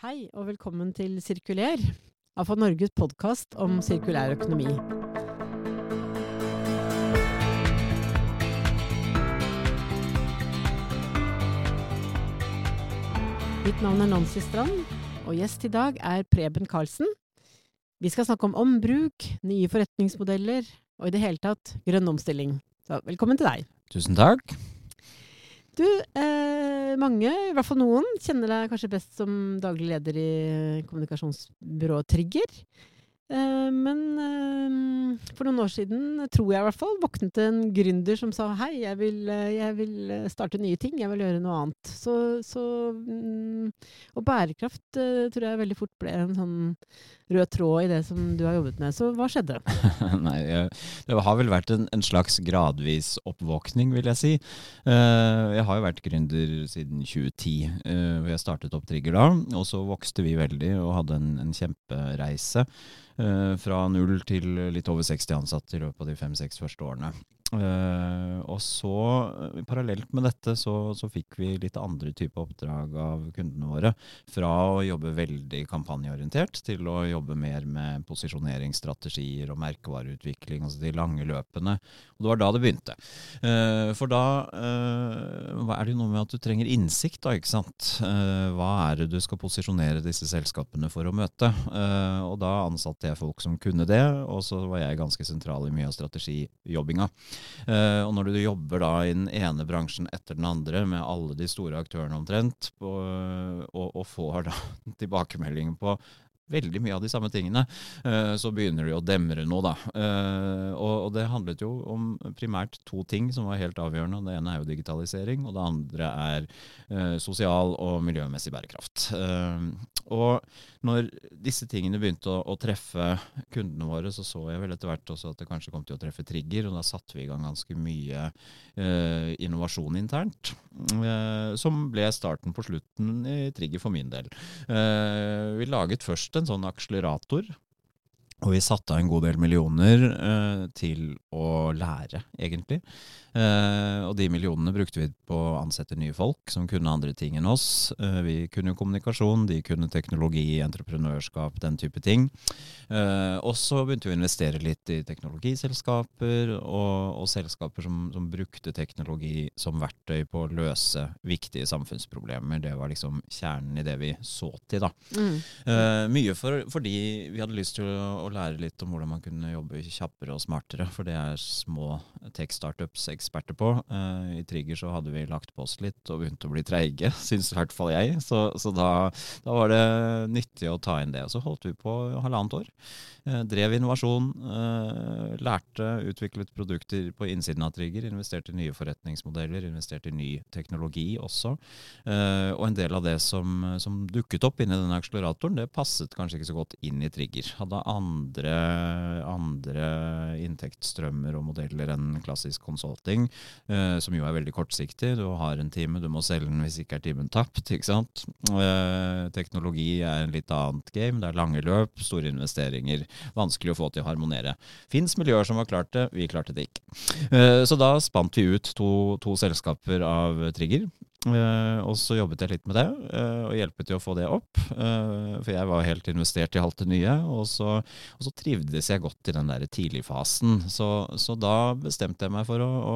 Hei og velkommen til Sirkuler, AFA Norges podkast om sirkulær økonomi. Mitt navn er Nancy Strand, og gjest i dag er Preben Karlsen. Vi skal snakke om ombruk, nye forretningsmodeller og i det hele tatt grønn omstilling. Så velkommen til deg. Tusen takk. Du, eh, mange, i hvert fall noen, kjenner deg kanskje best som daglig leder i kommunikasjonsbyrået Trigger. Eh, men eh, for noen år siden, tror jeg i hvert fall, våknet en gründer som sa hei, jeg vil, eh, jeg vil starte nye ting, jeg vil gjøre noe annet. Så, så mm, Og bærekraft tror jeg veldig fort ble en sånn rød tråd i det som du har jobbet med. Så hva skjedde? Nei, det har vel vært en, en, slags gradvis oppvåkning, vil jeg si. Jeg har jo vært gründer siden 2010, uh, hvor jeg startet opp Trigger da. Og så vokste vi veldig og hadde en, en kjempereise. Uh, fra null til litt over 60 ansatte i løpet av de fem-seks første årene. Uh, og så, parallelt med dette, så, så, fikk vi litt andre type oppdrag av kundene våre. Fra å jobbe veldig kampanjeorientert til å jobbe mer med posisjoneringsstrategier og merkevareutvikling, altså de lange løpene. Og det var da det begynte. Uh, for da uh, er det jo noe med at du trenger innsikt, da, ikke sant. hva er det du skal posisjonere disse selskapene for å møte? og da ansatte jeg folk som kunne det, og så var jeg ganske sentral i mye av strategijobbinga. Uh, og når du jobber da i den ene bransjen etter den andre med alle de store aktørene omtrent, på, og, og, får da tilbakemelding på veldig mye av de samme tingene, uh, så begynner det å demre noe, da. Uh, og, det handlet jo om primært to ting som var helt avgjørende. Det ene er jo digitalisering, og det andre er sosial og miljømessig bærekraft. og når disse tingene begynte å, å, treffe kundene våre, så så jeg vel etter hvert også at det kanskje kom til å treffe Trigger, og da satte vi i gang ganske mye innovasjon internt. som ble starten på slutten i Trigger for min del. vi laget først en sånn akselerator. Og vi satte av en god del millioner eh, til å lære, egentlig. Eh, og de millionene brukte vi på å ansette nye folk som kunne andre ting enn oss. Eh, vi kunne kommunikasjon, de kunne teknologi, entreprenørskap, den type ting. Uh, og så begynte vi å investere litt i teknologiselskaper og, og selskaper som, som, brukte teknologi som verktøy på å løse viktige samfunnsproblemer. Det var liksom kjernen i det vi så til, da. Mm. mye for, fordi vi hadde lyst til å, å, lære litt om hvordan man kunne jobbe kjappere og smartere, for det er små tech-startups eksperter på. Uh, I Trigger så hadde vi lagt på oss litt og begynt å bli treige, syns i hvert fall jeg. Så, så da, da, var det nyttig å ta inn det. Og så holdt vi på halvannet år. Uh, drev innovasjon. Uh, lærte, utviklet produkter på innsiden av Trigger. Investerte i nye forretningsmodeller, investerte i ny teknologi også. og en del av det som, som dukket opp inni denne akseleratoren, det passet kanskje ikke så godt inn i Trigger. Hadde andre, andre inntektsstrømmer og modeller enn klassisk konsulting eh, som jo er veldig kortsiktig. Du har en time, du må selge den hvis ikke er timen tapt. ikke sant? Eh, teknologi er en litt annet game. Det er lange løp, store investeringer. Vanskelig å få til å harmonere. Fins miljøer som har klart det, vi klarte det ikke. Eh, så da spant vi ut to, to selskaper av Trigger. Uh, og så jobbet jeg litt med det, uh, og hjelpet til å få det opp. Uh, for jeg var helt investert i alt det nye, og så, og så trivdes jeg godt i den der tidligfasen. Så, så da bestemte jeg meg for å, å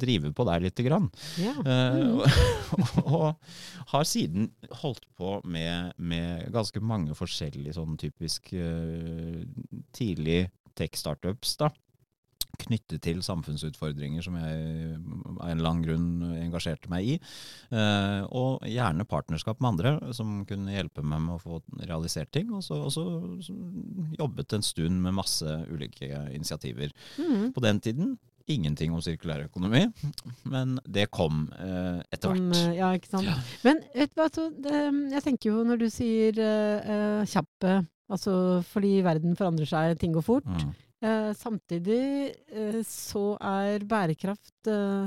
drive på der lite grann. Ja. Mm. Og, og, har siden holdt på med, med ganske mange forskjellige sånn typisk tidlig tech-startups, da knyttet til samfunnsutfordringer som jeg av en lang grunn engasjerte meg i. Eh, og gjerne partnerskap med andre som kunne hjelpe meg med å få realisert ting. Og så, og så, så jobbet en stund med masse ulike initiativer. Mm. På den tiden ingenting om sirkulær økonomi, men det kom eh, etter hvert. Eh, ja, ikke sant. Ja. Men vet du hva, så, det, jeg tenker jo når du sier eh, kjappe, altså fordi verden forandrer seg, ting går fort. Mm. Eh, samtidig eh, så er bærekraft eh,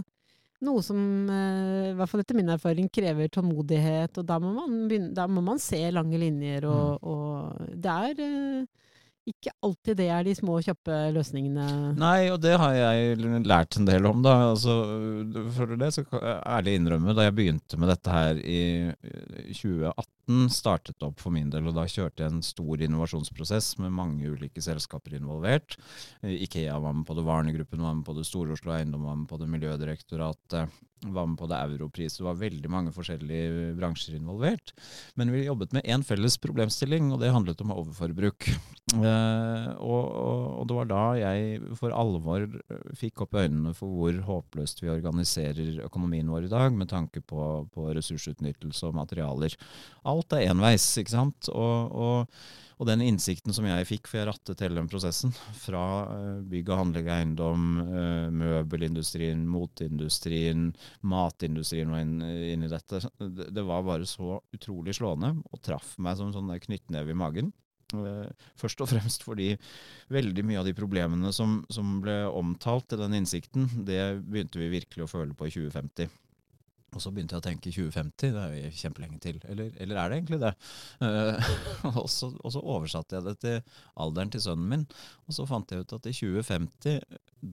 noe som, i hvert fall etter min erfaring, krever tålmodighet. Og da må man, begynne, da må man se lange linjer, og, mm. og det er ikke alltid det er de små, kjappe løsningene. Nei, og det har jeg lært en del om, da. Altså, for det så kan jeg ærlig innrømme, da jeg begynte med dette her i 2018, startet det opp for min del, og da kjørte jeg en stor innovasjonsprosess med mange ulike selskaper involvert. Ikea var med på det, Varnegruppen var med på det, Stor-Oslo Eiendom var med på det, Miljødirektoratet var med på det Europris. Det var veldig mange forskjellige bransjer involvert. Men vi jobbet med én felles problemstilling, og det handlet om overforbruk. Eh, og, og, det var da jeg for alvor fikk opp øynene for hvor håpløst vi organiserer økonomien vår i dag, med tanke på, på ressursutnyttelse og materialer. Alt er enveis, ikke sant. og, og og den innsikten som jeg fikk, for jeg rattet hele den prosessen, fra eh, bygg og anlegg eiendom, eh, møbelindustrien, moteindustrien, matindustrien var inn, inn i dette, det, var bare så utrolig slående og traff meg som en sånn knyttneve i magen. Eh, først og fremst fordi veldig mye av de problemene som, som ble omtalt i den innsikten, det begynte vi virkelig å føle på i 2050. Og så begynte jeg å tenke 2050, det er jo kjempelenge til. Eller, eller er det egentlig det? Uh, og, så, og, så, oversatte jeg det til alderen til sønnen min. Og så fant jeg ut at i 2050,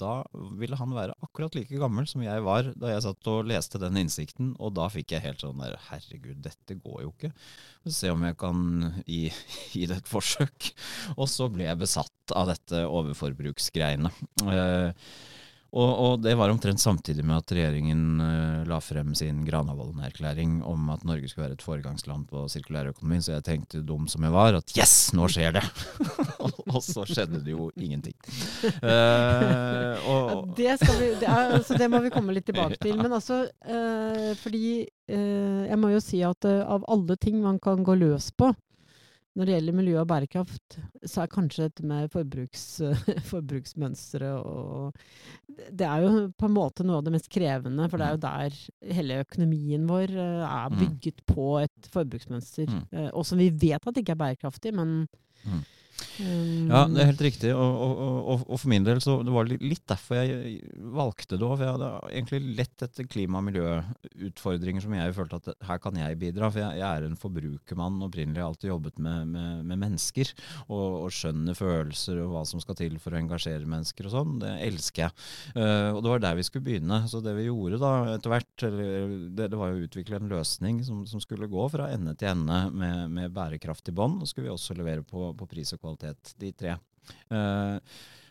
da ville han være akkurat like gammel som jeg var da jeg satt og leste den innsikten. Og da fikk jeg helt sånn der Herregud, dette går jo ikke. Se om jeg kan gi, gi det et forsøk. Og så ble jeg besatt av dette overforbruksgreiene. Uh, og, og, det var omtrent samtidig med at regjeringen uh, la frem sin Granavolden-erklæring om at Norge skulle være et foregangsland på sirkulærøkonomi. så jeg tenkte dum som jeg var, at yes, nå skjer det! og så skjedde det jo ingenting. Uh, og, ja, det, vi, det, er, altså, det, må vi komme litt tilbake til. Men altså, uh, fordi jeg må jo si at av alle ting man kan gå løs på, når det gjelder miljø og bærekraft, så er kanskje dette med forbruks, forbruksmønstre og Det er jo på en måte noe av det mest krevende, for det er jo der hele økonomien vår eh, er mm. bygget på et forbruksmønster. Mm. Eh, og som vi vet at det ikke er bærekraftig, men mm. Ja, det er helt riktig. Og, og, og, og, for min del så det var det litt derfor jeg valgte det òg. For jeg hadde egentlig lett etter klima- og miljøutfordringer som jeg følte at her kan jeg bidra. For jeg, jeg er en forbrukermann opprinnelig. Jeg har alltid jobbet med, med, med mennesker. Og, skjønner følelser og hva som skal til for å engasjere mennesker og sånn. Det elsker jeg. Uh, og det var der vi skulle begynne. Så det vi gjorde da etter hvert, det, det, var jo å utvikle en løsning som, som, skulle gå fra ende til ende med, med bærekraftig bånd. Og skulle vi også levere på, på pris og kvalitet kvalitet, de tre. Uh,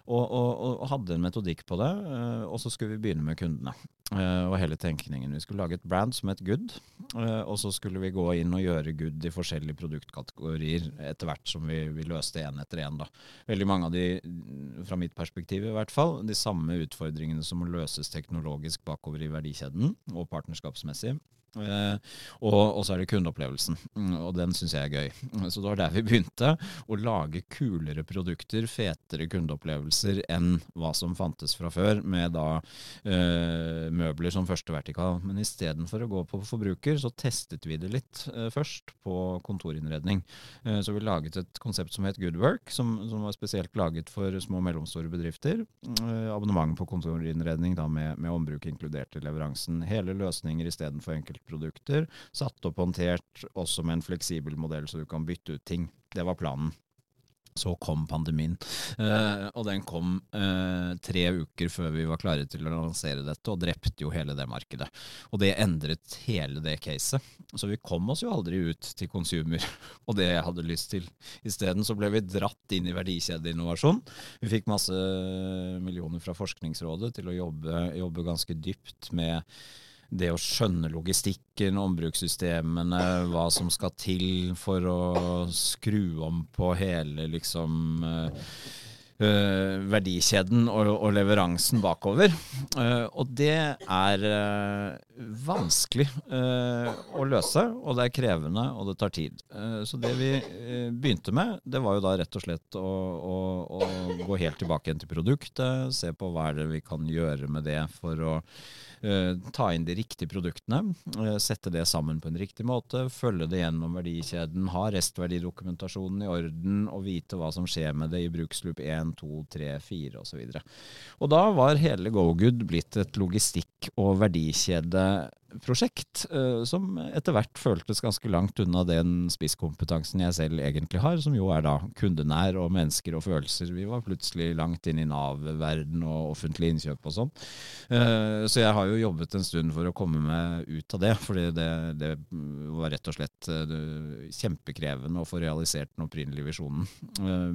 og, og, og, hadde en metodikk på det, uh, og så skulle vi begynne med kundene. Uh, og hele tenkningen. Vi skulle lage et brand som het Good, og så skulle vi gå inn og gjøre Good i forskjellige produktkategorier etter hvert som vi, vi løste én etter én. Veldig mange av de, fra mitt perspektiv i hvert fall, de samme utfordringene som må løses teknologisk bakover i verdikjeden og partnerskapsmessig. Uh, og, så er det kundeopplevelsen, mm, og den syns jeg er gøy. Så det var der vi begynte. Å lage kulere produkter, fetere kundeopplevelser enn hva som fantes fra før, med da eh, møbler som første vertikal. Men istedenfor å gå på forbruker, så testet vi det litt eh, først på kontorinnredning. så vi laget et konsept som het Goodwork, som, som var spesielt laget for små og mellomstore bedrifter. abonnement på kontorinnredning da med, med ombruk inkludert i leveransen. Hele løsninger istedenfor enkelt produkter, satt opp håndtert også med en fleksibel modell så du kan bytte ut ting. Det var planen. Så kom pandemien, eh, og den kom eh, tre uker før vi var klare til å lansere dette, og drepte jo hele det markedet. Og det endret hele det caset. Så vi kom oss jo aldri ut til consumer og det jeg hadde lyst til. Isteden så ble vi dratt inn i verdikjedeinnovasjon. Vi fikk masse millioner fra Forskningsrådet til å jobbe, jobbe ganske dypt med det å skjønne logistikken, ombrukssystemene, hva som skal til for å skru om på hele liksom Uh, verdikjeden og, og, leveransen bakover. Uh, og det er uh, vanskelig å løse, og det er krevende, og det tar tid. så det vi begynte med, det var jo da rett og slett å, å, å gå helt tilbake igjen til produktet, se på hva er det vi kan gjøre med det for å ta inn de riktige produktene, eh, sette det sammen på en riktig måte, følge det gjennom verdikjeden, ha restverdidokumentasjonen i orden og vite hva som skjer med det i bruksloop 1, 2, 3, 4 osv. Og da var hele GoGood blitt et logistikk- og verdikjede prosjekt eh, som etter hvert føltes ganske langt unna den spisskompetansen jeg selv egentlig har, som jo er da kundenær og mennesker og følelser. Vi var plutselig langt inn i Nav-verden og offentlig innkjøp og sånn. Eh, så jeg har jo jobbet en stund for å komme meg ut av det, fordi det, det var rett og slett eh, kjempekrevende å få realisert den opprinnelige visjonen.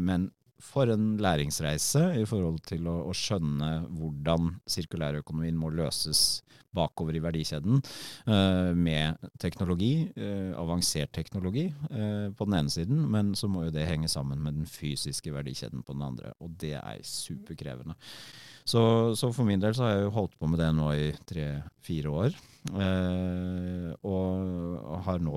Men for en læringsreise i forhold til å, å skjønne hvordan sirkulærøkonomien må løses bakover i verdikjeden uh, med teknologi, uh, avansert teknologi uh, på den ene siden, men så må jo det henge sammen med den fysiske verdikjeden på den andre, og det er superkrevende. Så, så, for min del så har jeg jo holdt på med det nå i tre-fire år. Eh, og har nå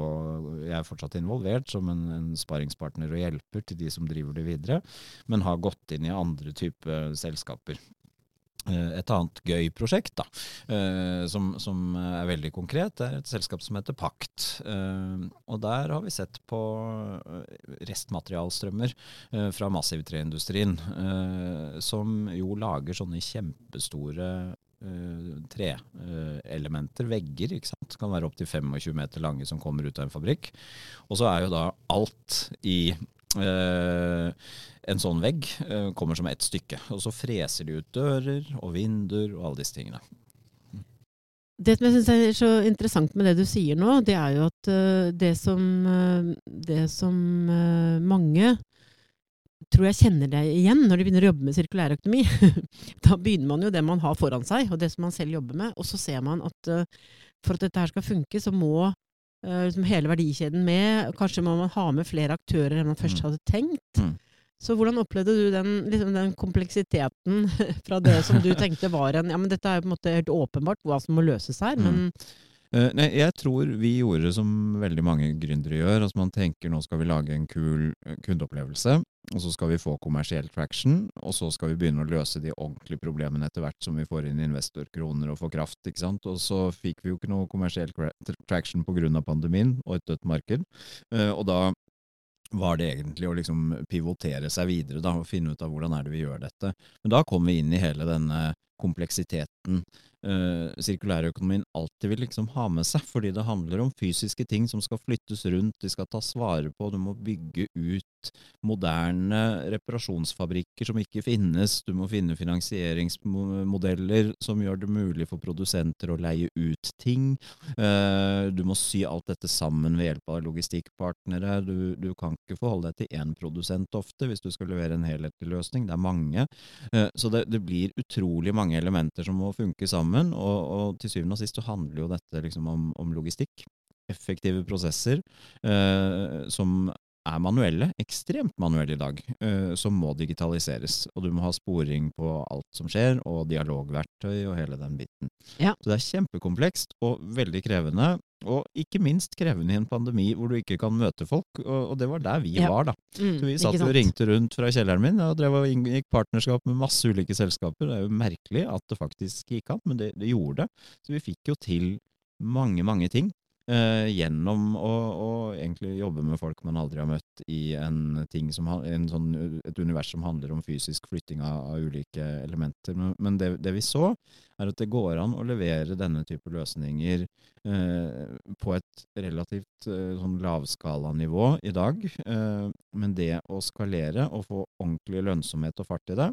Jeg er fortsatt involvert som en, en sparingspartner og hjelper til de som driver det videre, men har gått inn i andre typer selskaper. Eh, et annet gøy prosjekt da, eh, som, som, er veldig konkret, det er et selskap som heter Pakt. Eh, og der har vi sett på restmaterialstrømmer fra massivtreindustrien, som jo lager sånne kjempestore treelementer, vegger, ikke sant. Kan være opptil 25 meter lange som kommer ut av en fabrikk. Og så er jo da alt i en sånn vegg eh, kommer som ett stykke. Og så freser de ut dører og vinduer og alle disse tingene. Det som jeg syns er så interessant med det du sier nå, det er jo at uh, det som, det som mange tror jeg kjenner deg igjen når de begynner å jobbe med sirkulærøkonomi. da begynner man jo det man har foran seg, og det som man selv jobber med. Og så ser man at for at dette her skal funke, så må Eh, liksom hele verdikjeden med. Kanskje må man ha med flere aktører enn man først mm. hadde tenkt. Mm. Så hvordan opplevde du den, liksom den, kompleksiteten fra det som du tenkte var en Ja, men dette er jo på en måte helt åpenbart hva som må løses her, men mm. Uh, nei, jeg tror vi gjorde det som veldig mange gründere gjør. Altså man tenker nå skal vi lage en kul kundeopplevelse, og så skal vi få kommersiell traction, og så skal vi begynne å løse de ordentlige problemene etter hvert som vi får inn investorkroner og får kraft. ikke sant? Og så fikk vi jo ikke noe kommersiell traction pga. pandemien og et dødt marked. Uh, og da var det egentlig å liksom pivotere seg videre da, og finne ut av hvordan er det vi gjør dette. Men da kom vi inn i hele denne kompleksiteten uh, sirkulærøkonomien alltid vil liksom ha med seg, fordi det handler om fysiske ting som skal flyttes rundt, de skal tas vare på, du må bygge ut moderne reparasjonsfabrikker som ikke finnes, du må finne finansieringsmodeller som gjør det mulig for produsenter å leie ut ting, uh, du må sy alt dette sammen ved hjelp av logistikkpartnere, du, du kan ikke forholde deg til én produsent ofte hvis du skal levere en helhetlig løsning, det er mange, uh, så det, det blir utrolig mange elementer som må funke sammen. Og, og, til syvende og sist så handler jo dette liksom om, om logistikk. Effektive prosesser eh, som er manuelle, ekstremt manuelle i dag, eh, som må digitaliseres. Og du må ha sporing på alt som skjer, og dialogverktøy og hele den biten. Ja. Så det er kjempekomplekst og veldig krevende. Og ikke minst krevende i en pandemi hvor du ikke kan møte folk, og, det var der vi ja. var, da. Mm, så vi satt og ringte rundt fra kjelleren min og drev og inngikk partnerskap med masse ulike selskaper. Det er jo merkelig at det faktisk gikk an, men det, det gjorde det. Så vi fikk jo til mange, mange ting. Uh, gjennom å, å, egentlig jobbe med folk man aldri har møtt i en ting som, en sånn, et univers som handler om fysisk flytting av, av ulike elementer. Men, men det, det, vi så, er at det går an å levere denne type løsninger uh, på et relativt uh, sånn lavskalanivå i dag. men det å skalere og få ordentlig lønnsomhet og fart i det,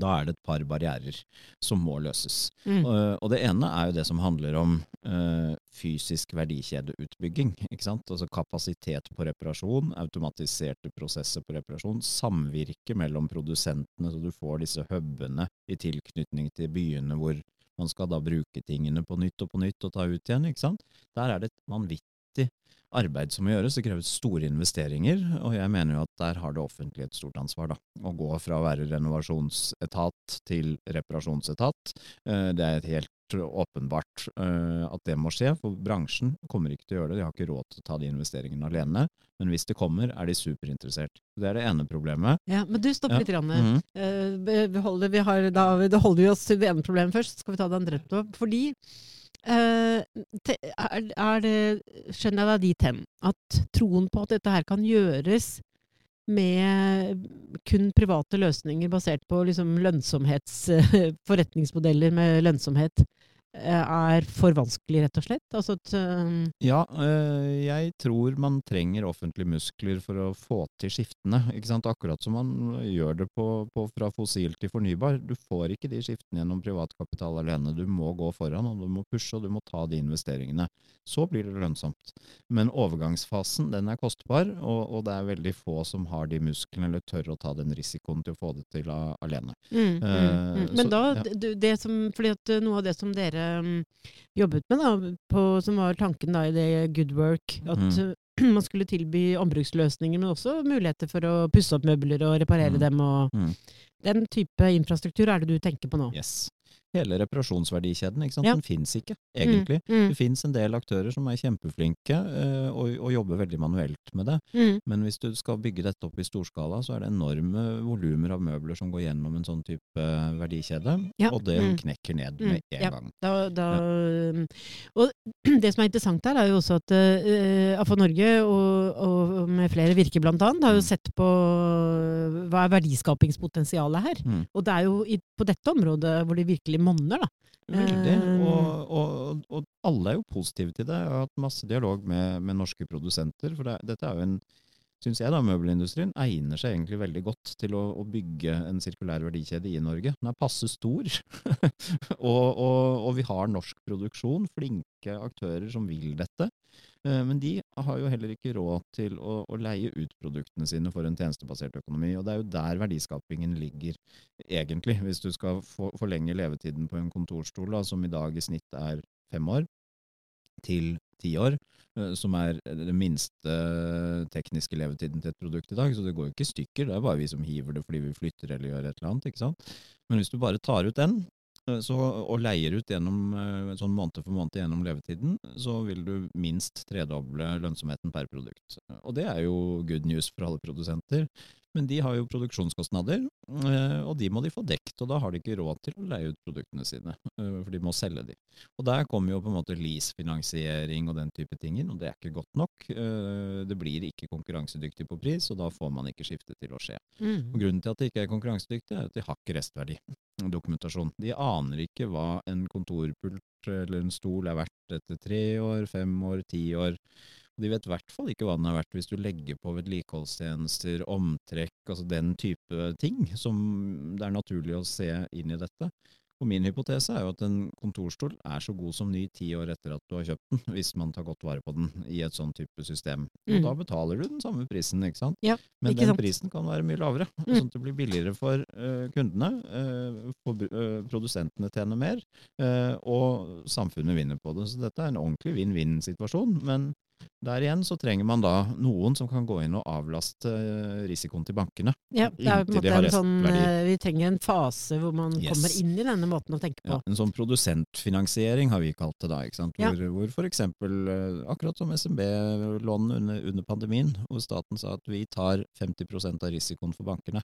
da er det et par barrierer som må løses. Mm. Uh, og det ene er jo det som handler om uh, fysisk verdikjedeutbygging. ikke sant? Altså kapasitet på reparasjon, automatiserte prosesser på reparasjon, samvirke mellom produsentene, så du får disse hubene i tilknytning til byene hvor man skal da bruke tingene på nytt og på nytt og ta ut igjen. ikke sant? Der er det et vanvittig arbeid som må gjøres. Det kreves store investeringer, og jeg mener jo at der har det offentlige et stort ansvar. da. Å gå fra å være renovasjonsetat til reparasjonsetat. Eh, det er helt åpenbart eh, at det må skje, for bransjen kommer ikke til å gjøre det. De har ikke råd til å ta de investeringene alene. Men hvis det kommer, er de superinteressert. Det er det ene problemet. Ja, Men du, stopp litt. Grann. Mm -hmm. vi holder, vi har, da, da holder vi oss til det ene problemet først, så skal vi ta det andre etterpå. Fordi Uh, er, er det, skjønner jeg deg dit hen at troen på at dette her kan gjøres med kun private løsninger basert på liksom lønnsomhets... forretningsmodeller med lønnsomhet, er for vanskelig, rett og slett? Altså at eh, Ja, øh, jeg tror man trenger offentlige muskler for å få til skiftene. Akkurat som man gjør det på, på fra fossil til fornybar. Du får ikke de skiftene gjennom privatkapital alene. Du må gå foran, og du må pushe, og du må ta de investeringene. Så blir det lønnsomt. Men overgangsfasen, den er kostbar, og, og det er veldig få som har de musklene eller tør å ta den risikoen til å få det til alene. Mm, mm, Eh, mm. Men så- da, ja. det som, fordi at eh, noe av det som dere jobbet med, da, på, som var tanken da i det Good Work, at Mm. eh, man skulle tilby ombruksløsninger, men også muligheter for å pusse opp møbler og reparere Mm. dem. og Mm. Den type infrastruktur er det du tenker på nå? Yes. Hele reparasjonsverdikjeden, ikke sant? Ja. den fins ikke, egentlig. Mm, Det fins en del aktører som er kjempeflinke uh, og, og jobber veldig manuelt med det. mm, Men hvis du skal bygge dette opp i storskala, så er det enorme volumer av møbler som går gjennom en sånn type verdikjede, Ja, og det mm. knekker ned Mm, med en ja. gang. Da, da, mm, Og det som er interessant her, er jo også at uh, AFA Norge og, og med flere virker blant annet, har jo Mm. sett på hva er verdiskapingspotensialet her. Mm. Og det er jo i, på dette området hvor det virkelig monner, da. Veldig. Eh, Og, og, og alle er jo positive til det. Jeg har hatt masse dialog med, med norske produsenter. For det, dette er jo en Syns jeg da møbelindustrien egner seg egentlig veldig godt til å, å bygge en sirkulær verdikjede i Norge. Den er passe stor, og, og, og vi har norsk produksjon, flinke aktører som vil dette. Eh, Men de har jo heller ikke råd til å, å leie ut produktene sine for en tjenestebasert økonomi. Og det er jo der verdiskapingen ligger, egentlig. Hvis du skal forlenge levetiden på en kontorstol, da, som i dag i snitt er fem år, til ti år, eh, som er den minste tekniske levetiden til et produkt i dag. Så det går jo ikke i stykker, det er bare vi som hiver det fordi vi flytter eller gjør et eller annet. ikke sant? Men hvis du bare tar ut den, eh, så, og leier ut gjennom eh, sånn måned for måned gjennom levetiden, så vil du minst tredoble lønnsomheten per produkt. Og det er jo good news for alle produsenter. Men de har jo produksjonskostnader, eh, og de må de få dekt, og da har de ikke råd til å leie ut produktene sine, eh, for de må selge de. Og der kommer jo på en måte leasefinansiering og den type ting inn, og det er ikke godt nok. Eh, Det blir ikke konkurransedyktig på pris, og da får man ikke skiftet til å skje. Og Grunnen til at det ikke er konkurransedyktig, er at de har ikke restverdi. Dokumentasjon. De aner ikke hva en kontorpult eller en stol er verdt etter tre år, fem år, ti år. Og de vet i hvert fall ikke hva den er verdt hvis du legger på vedlikeholdstjenester, omtrekk, altså den type ting som det er naturlig å se inn i dette. Og min hypotese er jo at en kontorstol er så god som ny ti år etter at du har kjøpt den, hvis man tar godt vare på den i et sånn type system. Og Mm. da betaler du den samme prisen, ikke sant? Ja, Men ikke den sant. prisen kan være mye lavere, Mm. sånn at det blir billigere for uh, kundene, uh, for, uh, produsentene tjener mer, og samfunnet vinner på det. Så dette er en ordentlig vinn-vinn-situasjon, men der igjen så trenger man da noen som kan gå inn og avlaste eh, risikoen til bankene. Ja, det er på en måte en sånn eh, Vi trenger en fase hvor man Yes. kommer inn i denne måten å tenke på. Ja, en sånn produsentfinansiering har vi kalt det da, ikke sant? Ja. Hvor, f.eks. for eksempel, eh, akkurat som SMB-lån under, under pandemien, hvor staten sa at vi tar 50% av risikoen for bankene,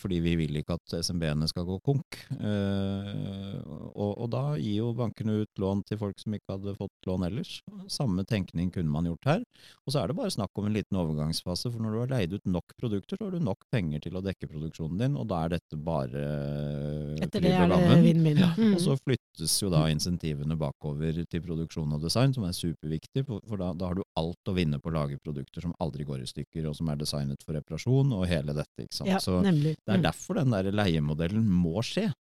fordi vi vil ikke at SMB-ene skal gå konk. Og, og da gir jo bankene ut lån til folk som ikke hadde fått lån ellers. Samme tenkning kunne man gjort her. Og så er det bare snakk om en liten overgangsfase, for når du har leid ut nok produkter, så har du nok penger til å dekke produksjonen din, og da er dette bare Etter det er det vinn-vinn. Mm. Og så flyttes jo da insentivene bakover til produksjon og design, som er superviktig, for da, da har du alt å vinne på å lage produkter som aldri går i stykker, og som er designet for reparasjon, og hele dette. ikke sant? Ja, så nemlig. det er Mm. derfor den der leiemodellen må skje.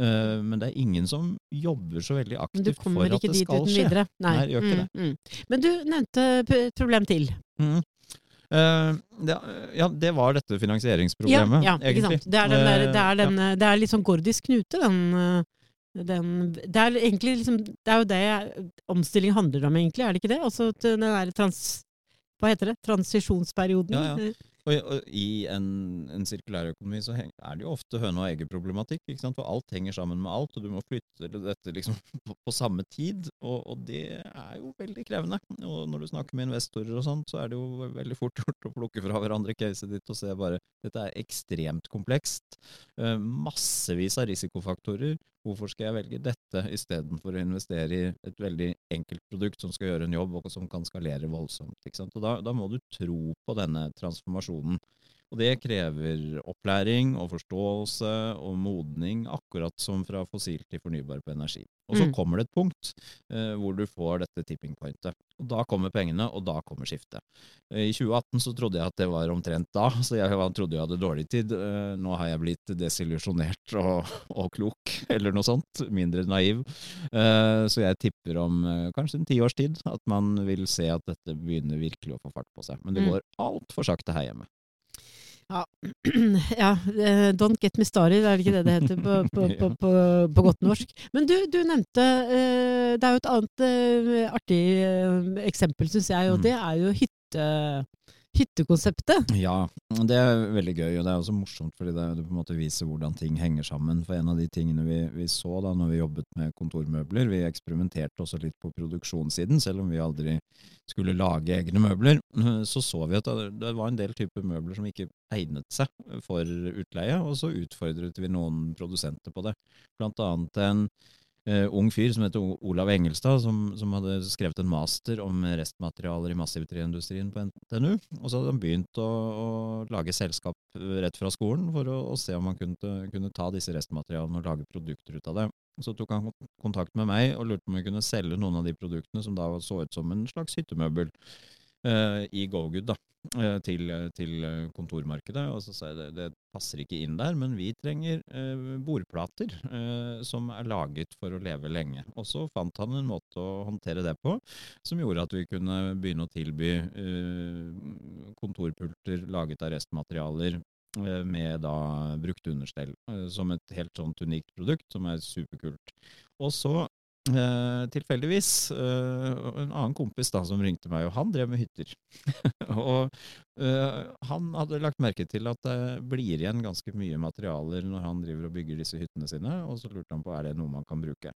Uh, men det er ingen som jobber så veldig aktivt for at det skal skje. videre. Nei, Nei, gjør ikke det. Mm, mm. Men du nevnte problem til. Mm. Uh, det, ja, det var dette finansieringsproblemet, ja, ja, egentlig. Det er, den der, det, er den, den, det er litt sånn gordisk knute, den, eh, den Det er egentlig liksom Det er jo det omstilling handler om, egentlig, er det ikke det? Altså den derre trans... Hva heter det? Transisjonsperioden. Ja, ja. Og, i- en, en sirkulærøkonomi så er det jo ofte høne og egget-problematikk, ikke sant? for alt henger sammen med alt, og du må flytte dette liksom på, på samme tid, og, og det er jo veldig krevende. Og når du snakker med investorer og sånt, så er det jo veldig fort gjort å plukke fra hverandre caset ditt og se bare dette er ekstremt komplekst. Eh, massevis av risikofaktorer. Hvorfor skal jeg velge dette istedenfor å investere i et veldig enkelt produkt som skal gjøre en jobb, og som kan skalere voldsomt? Da, da må du tro på denne transformasjonen. Og det krever opplæring og forståelse og modning, akkurat som fra fossil til fornybar på energi. Og så Mm. kommer det et punkt eh, hvor du får dette tipping pointet. Og da kommer pengene, og da kommer skiftet. Eh, I 2018 så trodde jeg at det var omtrent da, så jeg trodde jeg hadde dårlig tid. Eh, Nå har jeg blitt desillusjonert og, og klok, eller noe sånt. Mindre naiv. Eh, Så jeg tipper om eh, kanskje en tiårs tid at man vil se at dette begynner virkelig å få fart på seg. Men det Mm. går altfor sakte her hjemme. Ja, ja don't get me started, er det ikke det det heter på, på, på, på, på godt norsk? Men du, du nevnte eh, Det er jo et annet eh, artig eh, eksempel, syns jeg, og Mm. det er jo hytte, hyttekonseptet. Ja, det er veldig gøy, og det er også morsomt fordi det, det på en måte viser hvordan ting henger sammen. For en av de tingene vi, vi så da når vi jobbet med kontormøbler, vi eksperimenterte også litt på produksjonssiden, selv om vi aldri skulle lage egne møbler, så så vi at det, var en del typer møbler som ikke egnet seg for utleie, og så utfordret vi noen produsenter på det. Blant annet en eh, ung fyr som heter Olav Engelstad, som, som hadde skrevet en master om restmaterialer i massivtreindustrien på NTNU. Og så hadde han begynt å, å lage selskap rett fra skolen for å, å se om han kunne, kunne ta disse restmaterialene og lage produkter ut av det. Så tok han kontakt med meg og lurte på om vi kunne selge noen av de produktene som da så ut som en slags hyttemøbel i GoGood da, eh, til, til eh, kontormarkedet. Og så sa jeg det, det passer ikke inn der, men vi trenger eh, bordplater eh, som er laget for å leve lenge. Og så fant han en måte å håndtere det på, som gjorde at vi kunne begynne å tilby eh, kontorpulter laget av restmaterialer eh, med da brukt understell, eh, som et helt sånt unikt produkt, som er superkult. Og så Eh, tilfeldigvis Uh, en annen kompis da som ringte meg, og han drev med hytter. og uh, han hadde lagt merke til at det blir igjen ganske mye materialer når han driver og bygger disse hyttene sine, og så lurte han på er det noe man kan bruke.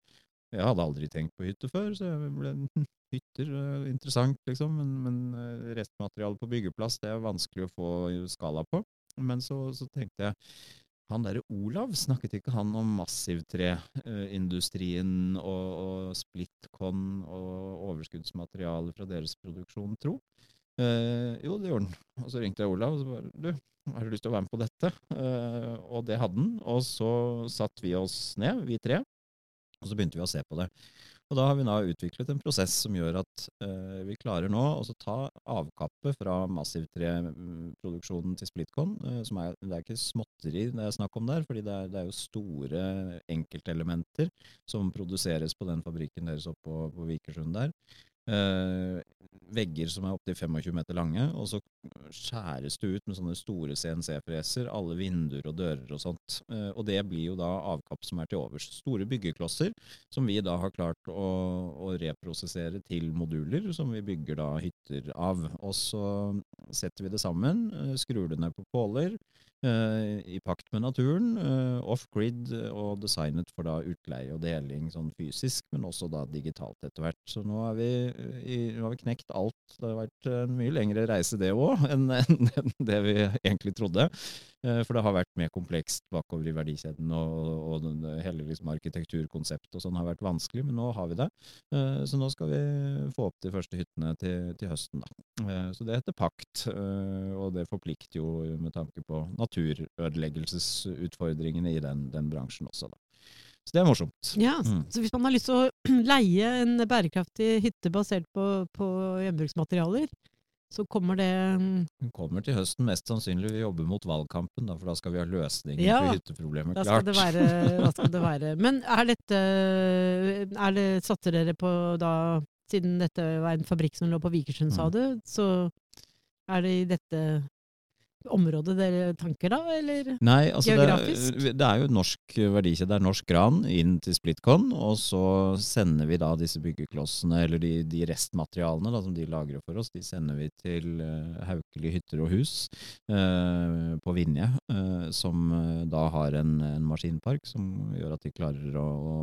Jeg hadde aldri tenkt på hytte før, så jeg ble hytter interessant, liksom, men, men restmaterialet på byggeplass det er vanskelig å få skala på. Men så, så tenkte jeg han derre Olav, snakket ikke han om massivtreindustrien og, og splitkon og overskuddsmateriale fra deres produksjon, tro? Eh, jo, det gjorde han. Og så ringte jeg Olav og så bare Du, har du lyst til å være med på dette? Eh, og det hadde han. Og så satte vi oss ned, vi tre, og så begynte vi å se på det. Og da har vi da utviklet en prosess som gjør at eh, vi klarer nå å ta avkappet fra massivtreproduksjonen til Splitcon. eh, som er, det er ikke småtteri det er snakk om der, fordi det er, det er jo store enkeltelementer som produseres på den fabrikken deres oppe på, på Vikersund der. Eh, vegger som er opptil 25 meter lange, og så skjæres det ut med sånne store CNC-freser, alle vinduer og dører og sånt. Eh, og det blir jo da avkapp som er til overs. Store byggeklosser som vi da har klart å, å reprosessere til moduler, som vi bygger da hytter av. Og så setter vi det sammen, eh, skrur det ned på påler, i pakt med naturen, eh, off-grid og designet for da utleie og deling sånn fysisk, men også da digitalt etter hvert. Så nå har vi, eh, vi knekt alt. Det har vært en mye lengre reise det òg, enn enn det vi egentlig trodde. Eh, For det har vært mer komplekst bakover i verdikjeden, og, og den- hele liksom arkitekturkonseptet og sånn har vært vanskelig, men nå har vi det. Eh, Så nå skal vi få opp de første hyttene til, til høsten, da. Eh, Så det heter pakt, eh, og det forplikter jo med tanke på naturødeleggelsesutfordringene i den, den bransjen også, da. Så det er morsomt. Ja, Mm. Så hvis man har lyst til å leie en bærekraftig hytte basert på, på gjenbruksmaterialer, så kommer det mm, Den kommer til høsten, mest sannsynlig vi jobber mot valgkampen, da, for da skal vi ha løsninger Ja, på hytteproblemet Da skal klart. det være, da skal det være. Men er dette er det, Satser dere på da, siden dette var en fabrikk som lå på Vikersund, sa Mm. du, så er det i dette området dere tanker da, eller? Nei, altså det, er- det er jo norsk verdikjede, det er norsk gran inn til Splitcon, og så sender vi da disse byggeklossene, eller de, de restmaterialene da, som de lagrer for oss, de sender vi til uh, Haukeli hytter og hus uh, på Vinje, uh, som eh, da har en, en maskinpark som gjør at de klarer å, å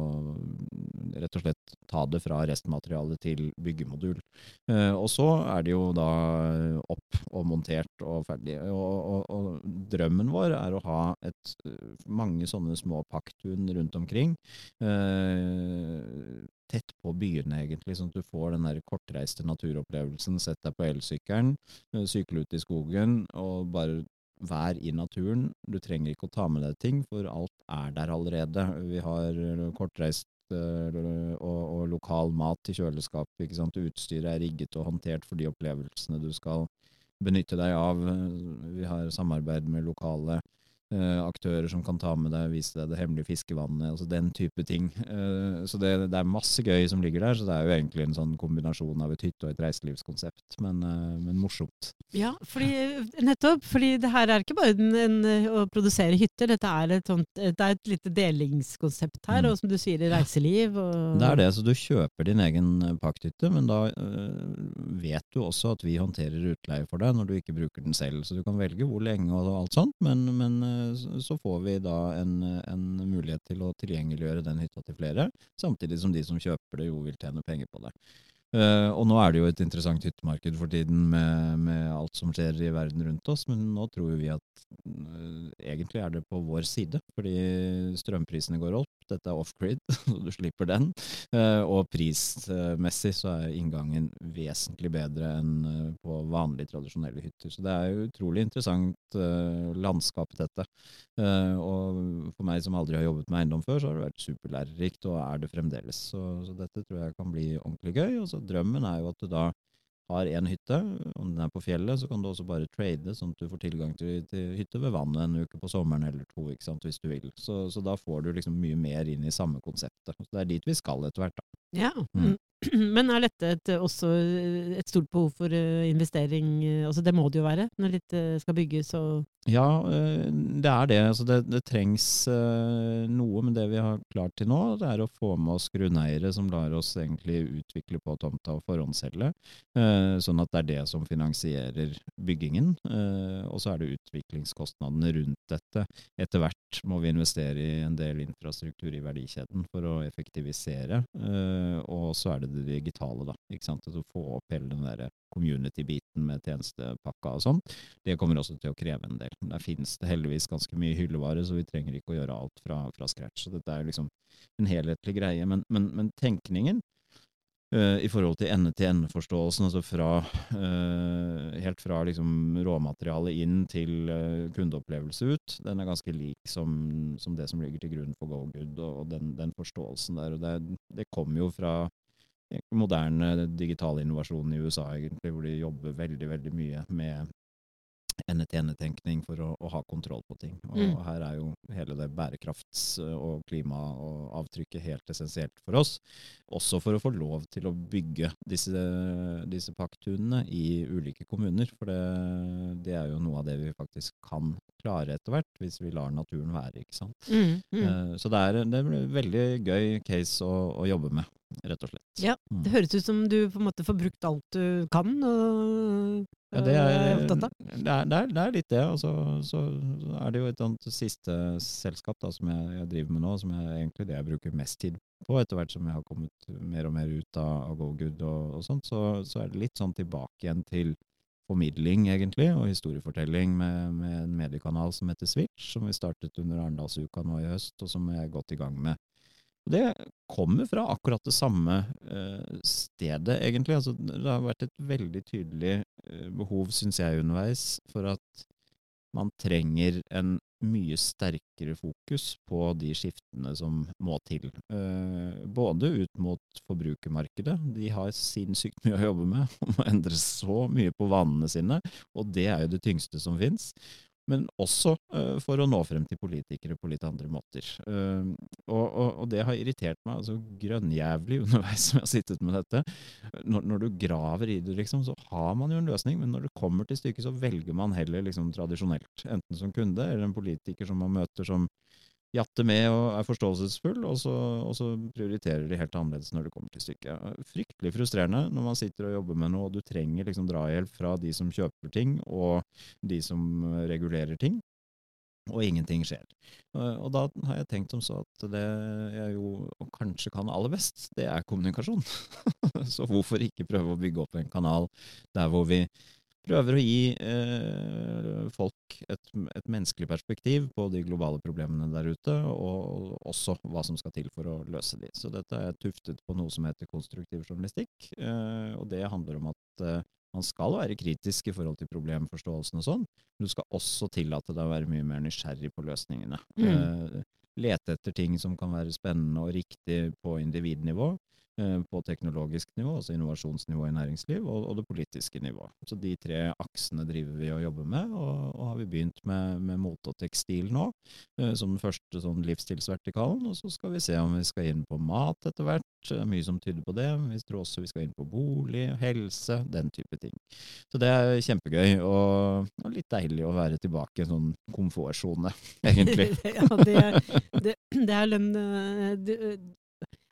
rett og slett ta det fra restmaterialet til byggemodul. Eh, og så er det jo da opp og montert og ferdig. Og, og, og drømmen vår er å ha et, eh, mange sånne små pakktun rundt omkring. Eh, tett på byene, egentlig, sånn at du får den der kortreiste naturopplevelsen. Sett deg på elsykkelen, eh, sykle ut i skogen og bare vær i naturen. Du trenger ikke å ta med deg ting, for alt er der allerede. Vi har kortreist og, og, lokal mat i kjøleskapet. Utstyret er rigget og håndtert for de opplevelsene du skal benytte deg av. Vi har samarbeid med lokale Eh, aktører som kan ta med deg, vise deg det hemmelige fiskevannet, altså den type ting. Uh, så det, det, er masse gøy som ligger der, så det er jo egentlig en sånn kombinasjon av et hytte- og et reiselivskonsept, men, uh, men, morsomt. Ja, fordi, nettopp. fordi det her er ikke bare en, en, å produsere hytter, dette er et, sånt, det er et lite delingskonsept her, mm. og som du sier, reiseliv. Og det er det, så du kjøper din egen pakthytte, men da vet du også at vi håndterer utleie for deg når du ikke bruker den selv, så du kan velge hvor lenge og alt sånt, men, men så får vi da en, en, mulighet til å tilgjengeliggjøre den hytta til flere, samtidig som de som kjøper det jo vil tjene penger på det. Uh, og nå er det jo et interessant hyttemarked for tiden med, med, alt som skjer i verden rundt oss, men nå tror vi at uh, egentlig er det på vår side, fordi strømprisene går opp. Dette er off-grid, så du slipper den. Uh, og prismessig så er inngangen vesentlig bedre enn på vanlige, tradisjonelle hytter. Så det er jo utrolig interessant landskap, dette. og for meg som aldri har jobbet med eiendom før, så har det vært superlærerikt, og er det fremdeles. Så, så dette tror jeg kan bli ordentlig gøy. og så drømmen er jo at du da har én hytte. Om den er på fjellet, så kan du også bare trade, sånn at du får tilgang til, til hytte ved vannet en uke på sommeren eller to, ikke sant, hvis du vil. Så, så, da får du liksom mye mer inn i samme konseptet. Så det er dit vi skal etter hvert, da. Ja, mm. Men er dette et, også et stort behov for uh, investering? Altså det må det jo være når litt skal bygges og Ja, uh, det er det. Altså det, det trengs uh, noe, men det vi har klart til nå, det er å få med oss grunneiere som lar oss egentlig utvikle på tomta og forhåndsselge. Sånn at det er det som finansierer byggingen. Og så er det utviklingskostnadene rundt dette. Etter hvert må vi investere i en del infrastruktur i verdikjeden for å effektivisere. Og så er det det digitale, da. ikke sant? Altså få opp hele den der community-biten med tjenestepakka og sånn. Det kommer også til å kreve en del. Der finnes det heldigvis ganske mye hyllevare, så vi trenger ikke å gjøre alt fra, fra scratch. Så dette er liksom en helhetlig greie. Men, men, men tenkningen uh, i forhold til ende-til-ende-forståelsen, altså fra, uh, helt fra liksom råmaterialet inn til uh, kundeopplevelse ut, den er ganske lik som, som, det som ligger til grunn for GoGood, og, og den, den, forståelsen der. og Det, det kommer jo fra moderne digital innovasjon i USA, egentlig, hvor de jobber veldig, veldig mye med ende-til-ende-tenkning for å, å, ha kontroll på ting. Og, mm. her er jo hele det bærekrafts- og klima- og avtrykket helt essensielt for oss. Også for å få lov til å bygge disse, disse pakktunene i ulike kommuner. For det, det, er jo noe av det vi faktisk kan klare etter hvert, hvis vi lar naturen være. ikke sant? Mm, mm. Uh, så det er, det er en veldig gøy case å, å jobbe med rett og slett. Ja, mm. Det høres ut som du på en måte får brukt alt du kan og ja, det er, er. Det er, det, er, det er, litt det. Og så, så, er det jo et annet siste selskap da, som jeg, jeg, driver med nå, som er egentlig det jeg bruker mest tid på, etter hvert som jeg har kommet mer og mer ut av, av GoGood og, og sånt. Så, så, er det litt sånn tilbake igjen til formidling, egentlig, og historiefortelling med, med en mediekanal som heter Switch, som vi startet under Arendalsuka nå i høst, og som jeg er godt i gang med og det kommer fra akkurat det samme eh, stedet, egentlig. Altså, det har vært et veldig tydelig eh, behov, syns jeg, underveis, for at man trenger en mye sterkere fokus på de skiftene som må til. Eh, både ut mot forbrukermarkedet, de har sinnssykt mye å jobbe med, og må endre så mye på vanene sine, og det er jo det tyngste som fins men også uh, for å nå frem til politikere på litt andre måter. Uh, og, og, og, det har irritert meg altså grønnjævlig underveis som jeg har sittet med dette. Når, når, du graver i det, liksom, så har man jo en løsning, men når det kommer til stykket, så velger man heller liksom, tradisjonelt. Enten som kunde, eller en politiker som man møter som jatter med og er forståelsesfull, og så, og så, prioriterer de helt annerledes når det kommer til stykket. Fryktelig frustrerende når man sitter og jobber med noe, og du trenger liksom drahjelp fra de som kjøper ting, og de som regulerer ting, og ingenting skjer. Og da har jeg tenkt som så at det jeg jo kanskje kan aller best, det er kommunikasjon. så hvorfor ikke prøve å bygge opp en kanal der hvor vi prøver å gi eh, folk et, et, menneskelig perspektiv på de globale problemene der ute, og også hva som skal til for å løse de. Så dette er tuftet på noe som heter konstruktiv journalistikk, eh, og det handler om at eh, Man skal være kritisk i forhold til problemforståelsen og sånn, men du skal også tillate deg å være mye mer nysgjerrig på løsningene. Mm. Eh, lete etter ting som kan være spennende og riktig på individnivå, på teknologisk nivå, altså innovasjonsnivå i næringsliv, og, og det politiske nivå. Så de tre aksene driver vi og jobber med, og, og har vi begynt med, med mote og tekstil nå, eh, som den første sånn livsstilsvertikalen, og så skal vi se om vi skal inn på mat etter hvert, det er mye som tyder på det, vi tror også vi skal inn på bolig, helse, den type ting. Så det er kjempegøy, og, og litt deilig å være tilbake i en sånn komfortsone, egentlig. ja, det, det, det er lønn eh,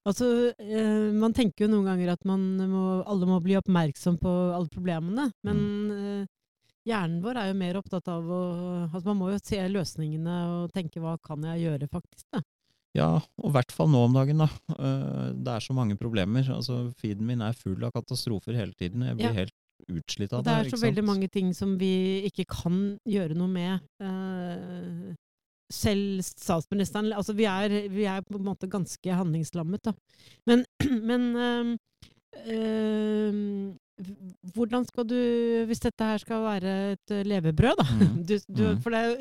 Altså, eh, man tenker jo noen ganger at man må, alle må bli oppmerksom på alle problemene, men eh, hjernen vår er jo mer opptatt av å Altså, man må jo se løsningene og tenke hva kan jeg gjøre, faktisk. Da. Ja, og i hvert fall nå om dagen, da. Eh, Det er så mange problemer. Altså, feeden min er full av katastrofer hele tiden. Jeg blir Ja. helt utslitt av det. det er så veldig mange ting som vi ikke kan gjøre noe med. eh, selv statsministeren Altså, vi er, vi er på en måte ganske handlingslammet, da. Men, men øh, øh, hvordan skal du Hvis dette her skal være et eh, levebrød, da. Mhm. Du, du, Mhm. For det er jo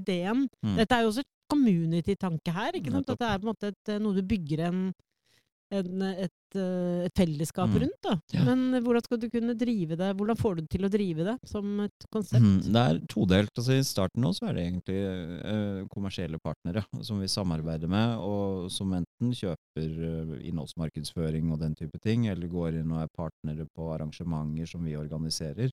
ideen Mm. Dette er jo også et community-tanke her. ikke sant? At det er på en måte et, eh, noe du bygger en, en, et, eh, et fellesskap Mm. rundt. da. Ja. Men hvordan skal du kunne drive det? Hvordan får du til å drive det som et konsept? Mm, Det er todelt. altså I starten nå så er det egentlig eh, kommersielle partnere som vi samarbeider med, og som enten kjøper eh, innholdsmarkedsføring og den type ting, eller går inn og er partnere på arrangementer som vi organiserer.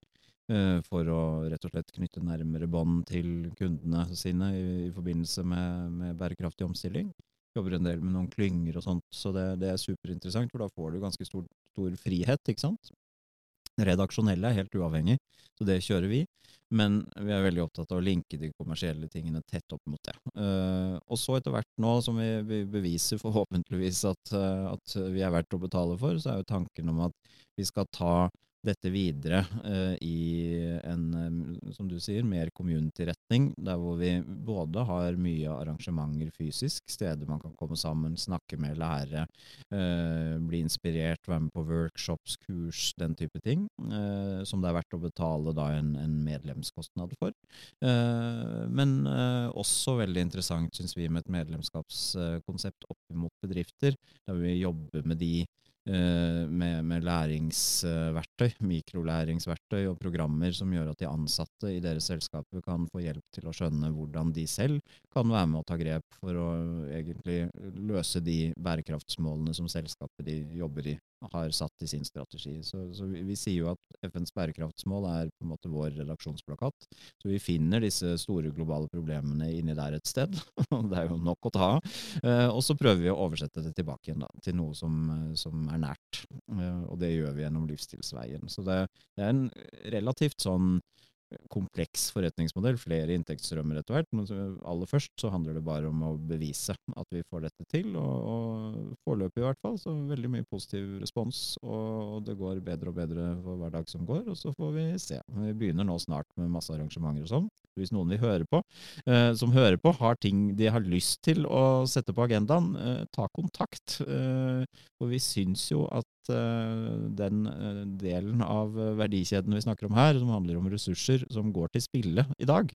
eh, For å rett og slett knytte nærmere bånd til kundene sine i, i forbindelse med, med bærekraftig omstilling. Jobber en del med noen klynger og sånt, så det, det er superinteressant, for da får du ganske stor, stor frihet, ikke sant. Redaksjonelle er helt uavhengig, så det kjører vi. Men vi er veldig opptatt av å linke de kommersielle tingene tett opp mot det. Uh, og så etter hvert nå som vi, vi beviser forhåpentligvis at, uh, at vi er verdt å betale for, så er jo tanken om at vi skal ta dette videre eh, i en, eh, som du sier, mer community-retning, der hvor vi både har mye arrangementer fysisk, steder man kan komme sammen, snakke med, lære, eh, bli inspirert, være med på workshops, kurs, den type ting, eh, som det er verdt å betale da en, en medlemskostnad for. Eh, men eh, også veldig interessant, syns vi, med et medlemskapskonsept opp mot bedrifter, der vi jobber med de med, med læringsverktøy, mikrolæringsverktøy og programmer som gjør at de ansatte i deres selskaper kan få hjelp til å skjønne hvordan de selv kan være med å ta grep for å egentlig løse de bærekraftsmålene som selskapet de jobber i har satt i sin strategi. Så, så vi, vi sier jo at FNs bærekraftsmål er på en måte vår redaksjonsplakat. Så vi finner disse store globale problemene inni der et sted. det er jo nok å ta av. Eh, og så prøver vi å oversette det tilbake igjen da, til noe som, eh, som er nært. Eh, og det gjør vi gjennom livsstilsveien. Så det, det er en relativt sånn kompleks forretningsmodell, flere inntektsstrømmer etter hvert. Men aller først så handler det bare om å bevise at vi får dette til, og, og foreløpig i hvert fall så veldig mye positiv respons, og det går bedre og bedre for hver dag som går, og så får vi se. Vi begynner nå snart med masse arrangementer og sånn. Hvis noen vi hører på, eh, som hører på, har ting de har lyst til å sette på agendaen, eh, ta kontakt. Eh, for vi syns jo at eh, den eh, delen av eh, verdikjeden vi snakker om her, som handler om ressurser som går til spille i dag,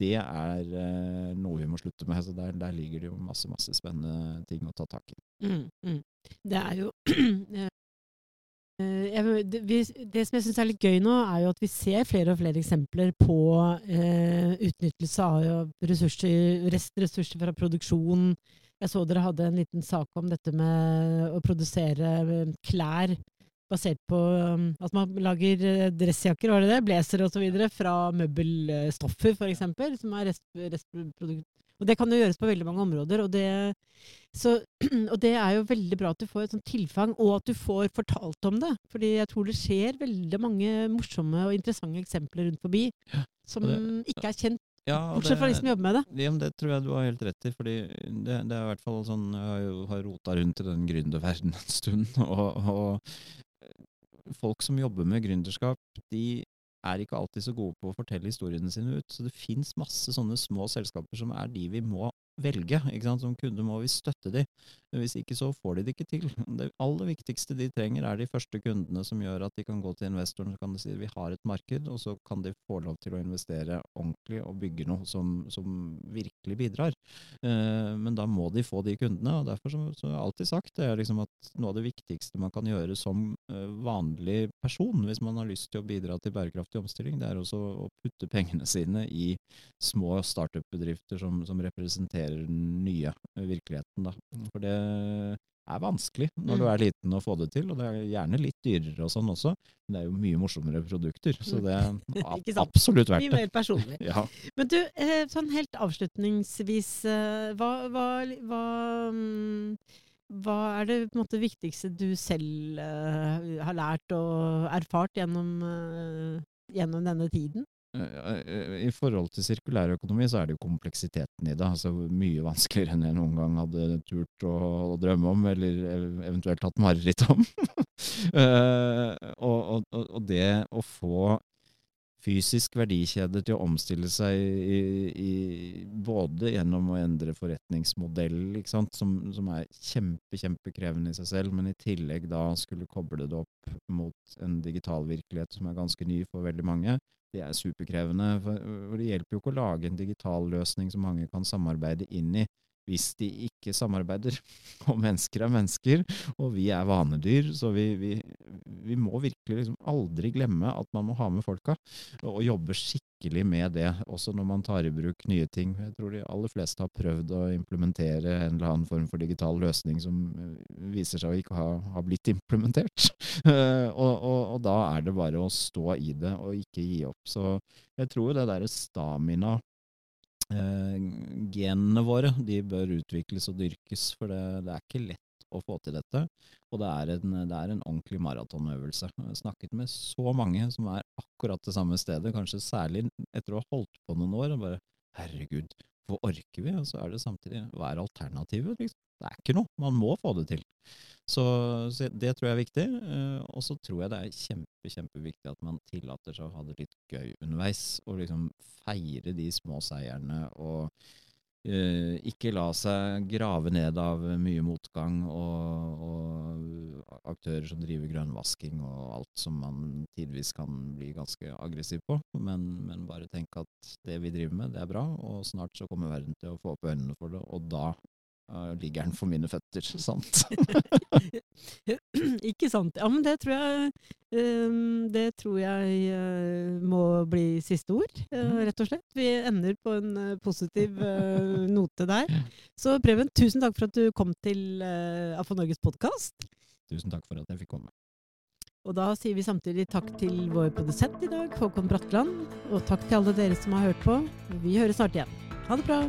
det er eh, noe vi må slutte med. Så der, der ligger det jo masse, masse spennende ting å ta tak i. Mm, mm. Det er jo Eh, jeg, det, vi, det som jeg syns er litt gøy nå, er jo at vi ser flere og flere eksempler på eh, utnyttelse av ressurser, restressurser fra produksjon. Jeg så dere hadde en liten sak om dette med å produsere eh, klær basert på um, at man lager eh, dressjakker, var det det? Blazer osv. fra møbelstoffer, f.eks., som er rest, restprodukt. Og det kan jo gjøres på veldig mange områder. Og det, så, og det er jo veldig bra at du får et sånt tilfang, og at du får fortalt om det. Fordi jeg tror det skjer veldig mange morsomme og interessante eksempler rundt forbi som det, ikke er kjent, Ja, bortsett fra de som jobber med det. Ja, men det tror jeg du har helt rett i, fordi det, det er i hvert fall sånn Jeg har rota rundt i den gründerverdenen en stund, og, og folk som jobber med gründerskap, de er ikke alltid så gode på å fortelle historiene sine ut. Så det fins masse sånne små selskaper som er de vi må velge. ikke sant? Som kunde må vi støtte de. Hvis ikke så får de det ikke til. Det aller viktigste de trenger, er de første kundene som gjør at de kan gå til investoren og si vi har et marked, og så kan de få lov til å investere ordentlig og bygge noe som, som virkelig bidrar. Eh, men da må de få de kundene, og derfor som, som jeg alltid sagt det er liksom at noe av det viktigste man kan gjøre som eh, vanlig person, hvis man har lyst til å bidra til bærekraftig omstilling, det er også å putte pengene sine i små startup-bedrifter som, som representerer den nye virkeligheten. Da. For det er vanskelig når du Mm. er liten å få det til, og det er gjerne litt dyrere og sånn også, men det er jo mye morsommere produkter, så det er absolutt verdt Mye det. mer personlig. Ja. Men du, eh, sånn helt avslutningsvis, eh, hva, hva, hva, mm, hva er det måte viktigste du selv uh, har lært og erfart gjennom, uh, gjennom denne tiden? Eh, I forhold til sirkulærøkonomi så er det jo kompleksiteten i det. altså Mye vanskeligere enn jeg noen gang hadde turt å, å drømme om, eller eventuelt hatt mareritt om. Eh, og, og, og- og det å få fysisk verdikjede til å omstille seg i, i, både gjennom å endre forretningsmodell, som, som er kjempe, kjempekrevende i seg selv, men i tillegg da skulle koble det opp mot en digital virkelighet som er ganske ny for veldig mange. Det er superkrevende, for det hjelper jo ikke å lage en digital løsning som mange kan samarbeide inn i, hvis de ikke samarbeider. Og mennesker er mennesker, og vi er vanedyr, så vi, vi, vi må virkelig liksom aldri glemme at man må ha med folka, og jobbe skikkelig med det, også når man tar i bruk nye ting. Jeg tror de aller fleste har prøvd å implementere en eller annen form for digital løsning som eh, viser seg å ikke ha, ha blitt implementert. Eh, og, og, og da er det bare å stå i det og ikke gi opp. Så jeg tror det derre stamina genene våre de bør utvikles og dyrkes, for det, det er ikke lett å få til dette. Og det er en, det er en ordentlig maratonøvelse. Jeg har snakket med så mange som er akkurat det samme stedet, kanskje særlig etter å ha holdt på noen år. og bare Herregud, hvor orker vi? Og så er det samtidig Hva er alternativet? Liksom? Det er ikke noe. Man må få det til. Så, så det tror jeg er viktig. eh, og så tror jeg det er kjempe, kjempeviktig at man tillater seg å ha det litt gøy underveis. Og liksom feire de små seierne. Og ikke la seg grave ned av mye motgang og, og aktører som driver grønnvasking og alt som man tidvis kan bli ganske aggressiv på. Men, men bare tenk at det vi driver med, det er bra, og snart så kommer verden til å få opp øynene for det, og da eh, ligger den for mine føtter, sant? ikke sant. Ja, men det tror jeg ehm, Det tror jeg eh, må bli siste ord, eh, Mhm. rett og slett. Vi ender på en eh, positiv note der. Så Preben, tusen takk for at du kom til uh, AFO Norges podkast. Tusen takk for at jeg fikk komme. Og da sier vi samtidig takk til vår produsent i dag, Håkon Bratland. Og takk til alle dere som har hørt på. Vi høres snart igjen. Ha det bra!